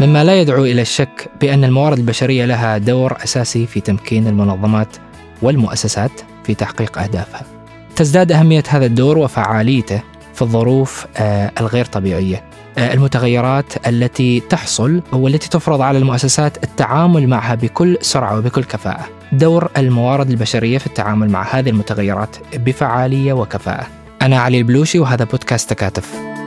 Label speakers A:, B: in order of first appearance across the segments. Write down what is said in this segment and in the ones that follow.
A: مما لا يدعو إلى الشك بأن الموارد البشرية لها دور أساسي في تمكين المنظمات والمؤسسات في تحقيق أهدافها. تزداد أهمية هذا الدور وفعاليته في الظروف آه، الغير طبيعية. آه، المتغيرات التي تحصل والتي تفرض على المؤسسات التعامل معها بكل سرعة وبكل كفاءة. دور الموارد البشرية في التعامل مع هذه المتغيرات بفعالية وكفاءة. أنا علي البلوشي وهذا بودكاست تكاتف.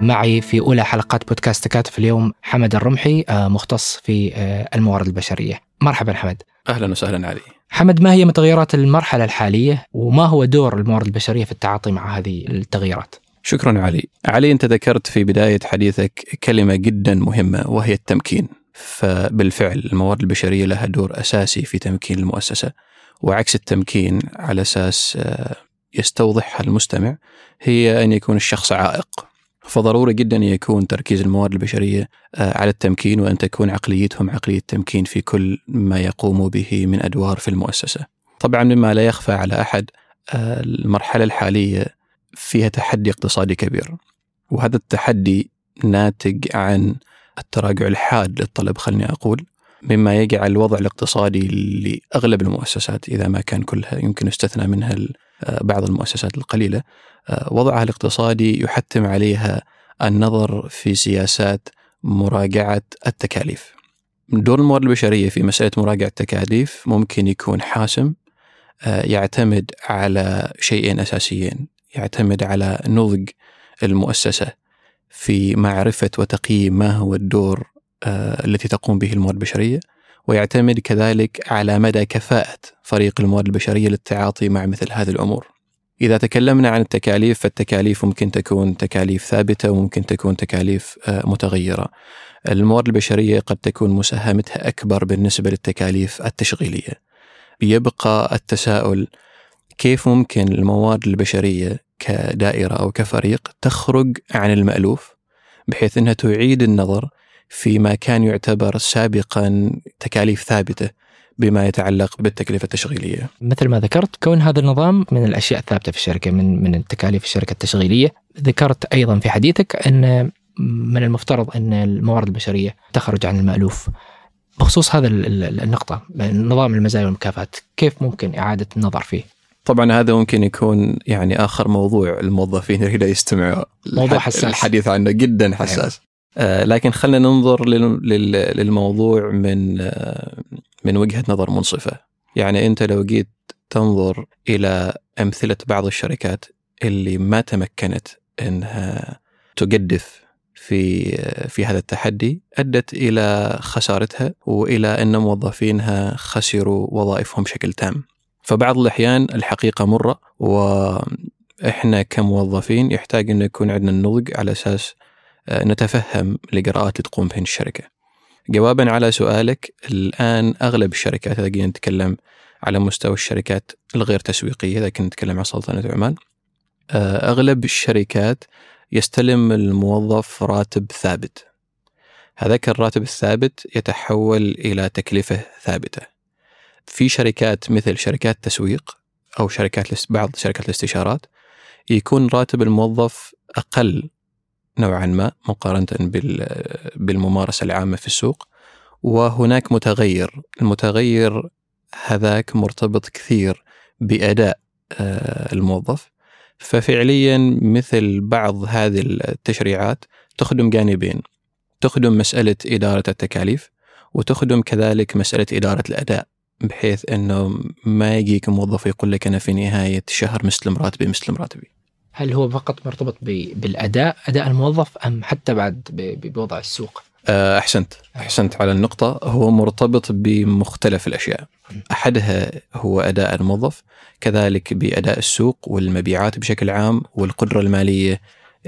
A: معي في أولى حلقات بودكاست تكاتف اليوم حمد الرمحي آه، مختص في آه، الموارد البشرية. مرحبا حمد.
B: أهلا وسهلا علي.
A: حمد ما هي متغيرات المرحلة الحالية وما هو دور الموارد البشرية في التعاطي مع هذه التغييرات؟
B: شكرا علي. علي أنت ذكرت في بداية حديثك كلمة جدا مهمة وهي التمكين. فبالفعل الموارد البشرية لها دور أساسي في تمكين المؤسسة. وعكس التمكين على أساس آه، يستوضحها المستمع هي أن يكون الشخص عائق. فضروري جدا يكون تركيز الموارد البشرية آه، على التمكين وأن تكون عقليتهم عقلية تمكين في كل ما يقوموا به من أدوار في المؤسسة. طبعا مما لا يخفى على أحد آه، المرحلة الحالية فيها تحدي اقتصادي كبير. وهذا التحدي ناتج عن التراجع الحاد للطلب خلني أقول مما يجعل الوضع الاقتصادي لأغلب المؤسسات إذا ما كان كلها يمكن استثنى منها آه، بعض المؤسسات القليلة وضعها الاقتصادي يحتم عليها النظر في سياسات مراجعة التكاليف. دور الموارد البشرية في مسألة مراجعة التكاليف ممكن يكون حاسم آه، يعتمد على شيئين أساسيين، يعتمد على نضج المؤسسة في معرفة وتقييم ما هو الدور التي تقوم به الموارد البشرية ويعتمد كذلك على مدى كفاءة فريق الموارد البشرية للتعاطي مع مثل هذه الأمور إذا تكلمنا عن التكاليف فالتكاليف ممكن تكون تكاليف ثابتة وممكن تكون تكاليف آه، متغيرة. الموارد البشرية قد تكون مساهمتها أكبر بالنسبة للتكاليف التشغيلية. يبقى التساؤل كيف ممكن الموارد البشرية كدائرة أو كفريق تخرج عن المألوف بحيث أنها تعيد النظر فيما كان يعتبر سابقا تكاليف ثابتة؟ بما يتعلق بالتكلفة التشغيلية.
A: مثل ما ذكرت كون هذا النظام من الأشياء الثابتة في الشركة من من التكاليف الشركة التشغيلية، ذكرت أيضا في حديثك أن من المفترض أن الموارد البشرية تخرج عن المألوف. بخصوص هذا النقطة نظام المزايا والمكافآت كيف ممكن إعادة النظر فيه؟
B: طبعا هذا ممكن يكون يعني آخر موضوع الموظفين يريد يستمعوا
A: موضوع حساس
B: الحديث عنه جدا حساس آه، لكن خلينا ننظر للموضوع من آه، من وجهة نظر منصفة يعني أنت لو جيت تنظر إلى أمثلة بعض الشركات اللي ما تمكنت إنها تجدف في آه، في هذا التحدي أدت إلى خسارتها وإلى أن موظفينها خسروا وظائفهم بشكل تام. فبعض الأحيان الحقيقة مرة وإحنا كموظفين يحتاج أن يكون عندنا النضج على أساس آه، نتفهم الإجراءات اللي تقوم بهن الشركة. جوابا على سؤالك الآن أغلب الشركات إذا جينا نتكلم على مستوى الشركات الغير تسويقية إذا كنا نتكلم عن سلطنة عمان آه، أغلب الشركات يستلم الموظف راتب ثابت. هذاك الراتب الثابت يتحول إلى تكلفة ثابتة. في شركات مثل شركات تسويق أو شركات بعض شركات الاستشارات يكون راتب الموظف أقل نوعا ما مقارنة بالممارسة العامة في السوق وهناك متغير. المتغير هذاك مرتبط كثير بأداء آه، الموظف. ففعليا مثل بعض هذه التشريعات تخدم جانبين. تخدم مسألة إدارة التكاليف وتخدم كذلك مسألة إدارة الأداء بحيث أنه ما يجيك موظف يقول لك أنا في نهاية الشهر مستلم راتبي مستلم راتبي
A: هل هو فقط مرتبط بالأداء أداء الموظف أم حتى بعد بوضع السوق؟
B: آه، أحسنت. أحسنت على النقطة. هو مرتبط بمختلف الأشياء. أحدها هو أداء الموظف كذلك بأداء السوق والمبيعات بشكل عام والقدرة المالية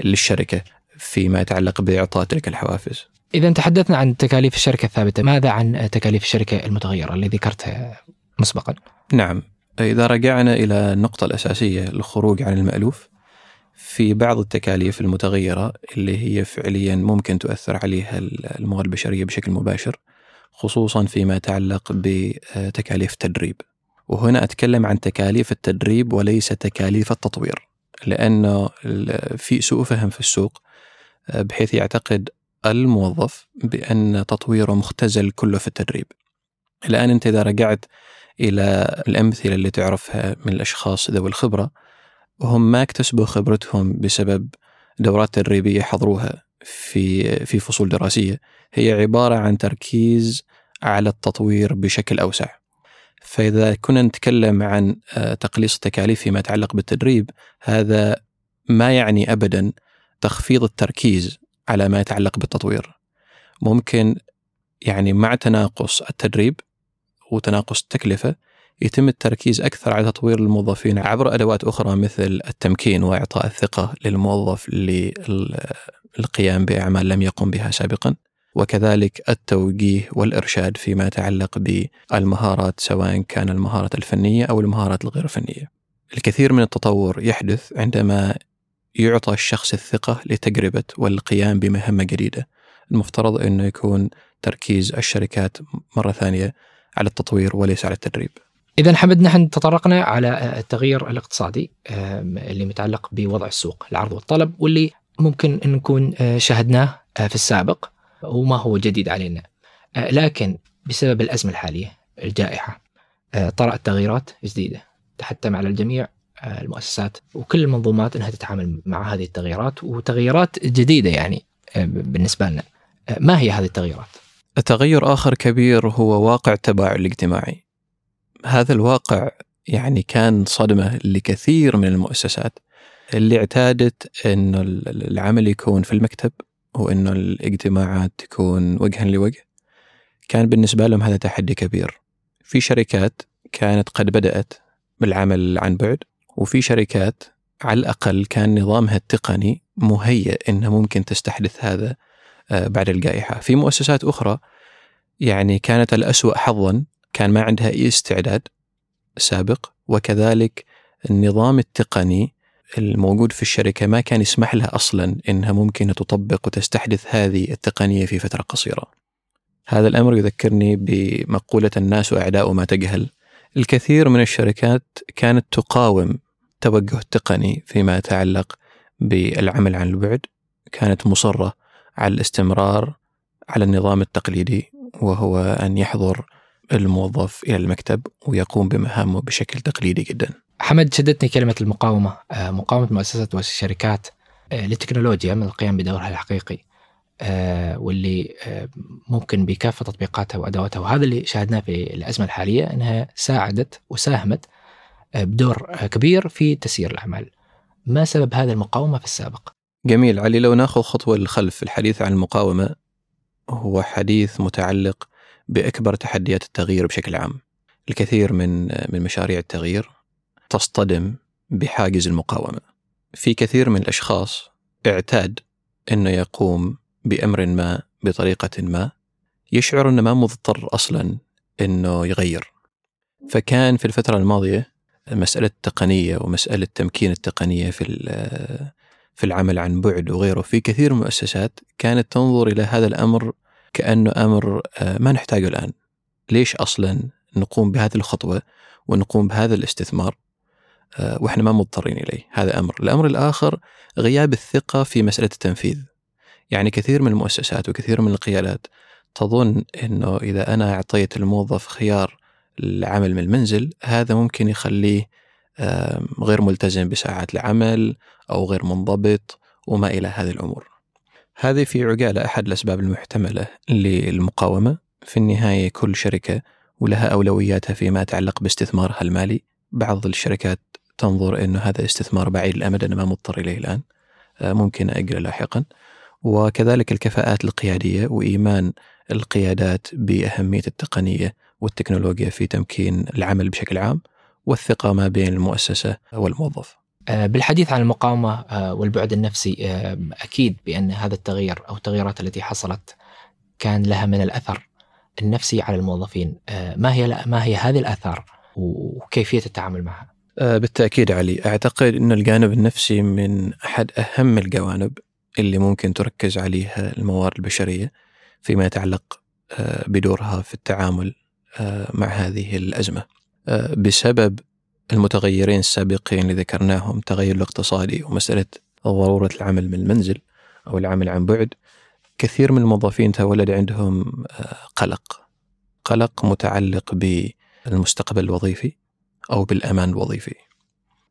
B: للشركة فيما يتعلق بإعطاء تلك الحوافز.
A: إذا تحدثنا عن تكاليف الشركة الثابتة ماذا عن تكاليف الشركة المتغيرة اللي ذكرتها مسبقا؟
B: نعم. إذا رجعنا إلى النقطة الأساسية للخروج عن المألوف في بعض التكاليف المتغيرة اللي هي فعليا ممكن تؤثر عليها الموارد البشرية بشكل مباشر خصوصا فيما يتعلق بتكاليف التدريب. وهنا أتكلم عن تكاليف التدريب وليس تكاليف التطوير لأنه في سوء فهم في السوق بحيث يعتقد الموظف بأن تطويره مختزل كله في التدريب. الآن أنت إذا رجعت إلى الأمثلة اللي تعرفها من الأشخاص ذوي الخبرة وهم ما اكتسبوا خبرتهم بسبب دورات تدريبية حضروها في في فصول دراسية. هي عبارة عن تركيز على التطوير بشكل أوسع. فإذا كنا نتكلم عن آه، تقليص التكاليف فيما يتعلق بالتدريب هذا ما يعني أبدا تخفيض التركيز على ما يتعلق بالتطوير. ممكن يعني مع تناقص التدريب وتناقص التكلفة يتم التركيز أكثر على تطوير الموظفين عبر أدوات أخرى مثل التمكين وإعطاء الثقة للموظف للقيام بأعمال لم يقم بها سابقا وكذلك التوجيه والإرشاد فيما يتعلق بالمهارات سواء كان المهارات الفنية أو المهارات الغير فنية. الكثير من التطور يحدث عندما يعطى الشخص الثقة لتجربة والقيام بمهمة جديدة. المفترض أنه يكون تركيز الشركات مرة ثانية على التطوير وليس على التدريب.
A: إذا حمد نحن تطرقنا على التغيير الاقتصادي اللي متعلق بوضع السوق العرض والطلب واللي ممكن أن نكون آه، شاهدناه آه، في السابق وما هو جديد علينا آه، لكن بسبب الأزمة الحالية الجائحة طرأت تغييرات جديدة تحتم على الجميع المؤسسات وكل المنظومات إنها تتعامل مع هذه التغييرات وتغييرات جديدة يعني بالنسبة لنا. ما هي هذه التغييرات؟
B: تغير آخر كبير هو واقع التباعد الاجتماعي. هذا الواقع يعني كان صدمة لكثير من المؤسسات اللي اعتادت انه العمل يكون في المكتب وانه الاجتماعات تكون وجها لوجه. كان بالنسبة لهم هذا تحدي كبير. في شركات كانت قد بدأت بالعمل عن بعد وفي شركات على الأقل كان نظامها التقني مهيئ أنها ممكن تستحدث هذا آه، بعد الجائحة في مؤسسات أخرى يعني كانت الأسوأ حظا كان ما عندها أي استعداد سابق وكذلك النظام التقني الموجود في الشركة ما كان يسمح لها أصلا أنها ممكن تطبق وتستحدث هذه التقنية في فترة قصيرة. هذا الأمر يذكرني بمقولة الناس أعداء ما تجهل. الكثير من الشركات كانت تقاوم التوجه التقني فيما يتعلق بالعمل عن البعد كانت مصرة على الاستمرار على النظام التقليدي وهو أن يحضر الموظف إلى المكتب ويقوم بمهامه بشكل تقليدي جدا.
A: حمد شدتني كلمة المقاومة. آه، مقاومة المؤسسات والشركات آه، للتكنولوجيا من القيام بدورها الحقيقي آه، واللي ممكن بكافة تطبيقاتها وأدواتها. وهذا اللي شاهدناه في الأزمة الحالية أنها ساعدت وساهمت بدور كبير في تسيير الأعمال. ما سبب هذه المقاومة في السابق؟
B: جميل. علي لو ناخذ خطوة للخلف الحديث عن المقاومة هو حديث متعلق بأكبر تحديات التغيير بشكل عام. الكثير من من مشاريع التغيير تصطدم بحاجز المقاومة. في كثير من الأشخاص اعتاد أنه يقوم بأمر ما بطريقة ما يشعر أنه ما مضطر أصلا أنه يغير. فكان في الفترة الماضية مسألة التقنية ومسألة تمكين التقنية في في العمل عن بعد وغيره في كثير من المؤسسات كانت تنظر إلى هذا الأمر كأنه أمر آه، ما نحتاجه الآن. ليش أصلا نقوم بهذه الخطوة ونقوم بهذا الاستثمار؟ آه، وإحنا ما مضطرين إليه. هذا أمر. الأمر الآخر غياب الثقة في مسألة التنفيذ. يعني كثير من المؤسسات وكثير من القيادات تظن أنه إذا أنا أعطيت الموظف خيار العمل من المنزل هذا ممكن يخليه غير ملتزم بساعات العمل أو غير منضبط وما إلى هذه الأمور. هذه في عجالة أحد الأسباب المحتملة للمقاومة. في النهاية كل شركة ولها أولوياتها فيما يتعلق باستثمارها المالي. بعض الشركات تنظر أنه هذا استثمار بعيد الأمد أنا ما مضطر إليه الآن. آه، ممكن أجله لاحقا. وكذلك الكفاءات القيادية وإيمان القيادات بأهمية التقنية والتكنولوجيا في تمكين العمل بشكل عام والثقة ما بين المؤسسة والموظف.
A: بالحديث عن المقاومة آه، والبعد النفسي آه، أكيد بأن هذا التغيير أو التغييرات التي حصلت كان لها من الأثر النفسي على الموظفين. ما هي ما هي هذه الآثار وكيفية التعامل معها؟
B: بالتأكيد علي أعتقد أن الجانب النفسي من أحد أهم الجوانب اللي ممكن تركز عليها الموارد البشرية فيما يتعلق بدورها في التعامل آه، مع هذه الأزمة. آه، بسبب المتغيرين السابقين اللي ذكرناهم تغير الاقتصادي ومسألة ضرورة العمل من المنزل أو العمل عن بعد. كثير من الموظفين تولد عندهم آه، قلق. قلق متعلق بالمستقبل الوظيفي أو بالأمان الوظيفي.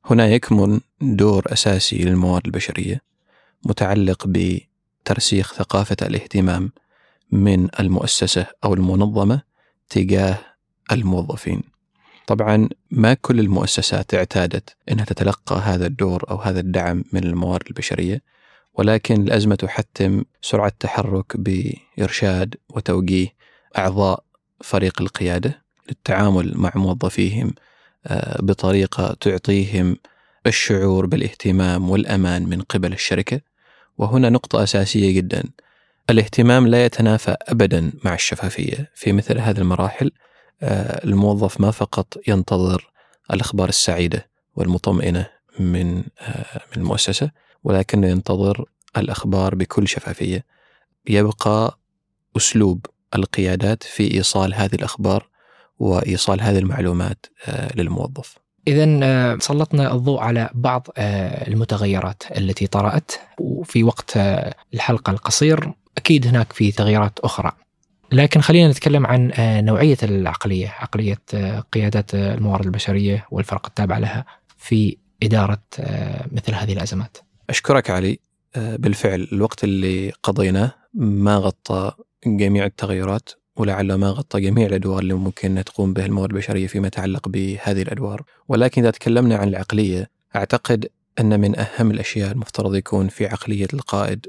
B: هنا يكمن دور أساسي للموارد البشرية متعلق بترسيخ ثقافة الاهتمام من المؤسسة أو المنظمة تجاه الموظفين. طبعا ما كل المؤسسات اعتادت إنها تتلقى هذا الدور أو هذا الدعم من الموارد البشرية ولكن الأزمة تحتم سرعة تحرك بإرشاد وتوجيه أعضاء فريق القيادة للتعامل مع موظفيهم آه، بطريقة تعطيهم الشعور بالاهتمام والأمان من قبل الشركة. وهنا نقطة أساسية جدا الاهتمام لا يتنافى ابدا مع الشفافية في مثل هذه المراحل. الموظف ما فقط ينتظر الأخبار السعيدة والمطمئنة من آه، من المؤسسة ولكنه ينتظر الأخبار بكل شفافية يبقى أسلوب القيادات في إيصال هذه الأخبار وإيصال هذه المعلومات آه، للموظف.
A: اذا سلطنا الضوء على بعض المتغيرات التي طرأت وفي وقت الحلقة القصير أكيد هناك في تغييرات أخرى. لكن خلينا نتكلم عن آه، نوعية العقلية عقلية آه، قيادات آه، الموارد البشرية والفرق التابعة لها في إدارة مثل هذه الأزمات.
B: أشكرك علي بالفعل الوقت اللي قضيناه ما غطى جميع التغيرات ولعله ما غطى جميع الأدوار اللي ممكن تقوم بها الموارد البشرية فيما يتعلق بهذه الأدوار، ولكن إذا تكلمنا عن العقلية أعتقد أن من أهم الأشياء المفترض يكون في عقلية القائد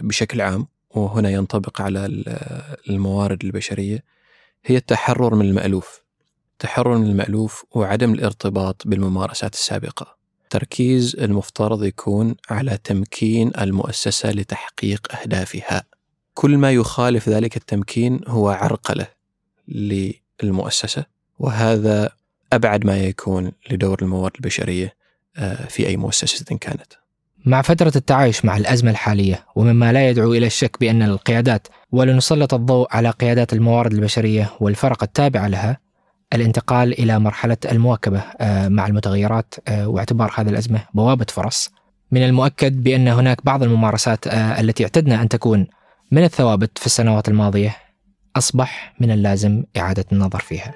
B: بشكل عام وهنا ينطبق على الموارد البشرية هي التحرر من المألوف. التحرر من المألوف وعدم الارتباط بالممارسات السابقة. تركيز المفترض يكون على تمكين المؤسسة لتحقيق أهدافها. كل ما يخالف ذلك التمكين هو عرقلة للمؤسسة وهذا أبعد ما يكون لدور الموارد البشرية آه، في أي مؤسسة كانت.
A: مع فترة التعايش مع الأزمة الحالية ومما لا يدعو إلى الشك بأن القيادات ولنسلط الضوء على قيادات الموارد البشرية والفرق التابعة لها الانتقال إلى مرحلة المواكبة آه، مع المتغيرات آه، واعتبار هذه الأزمة بوابة فرص من المؤكد بأن هناك بعض الممارسات آه، التي اعتدنا أن تكون من الثوابت في السنوات الماضية أصبح من اللازم إعادة النظر فيها.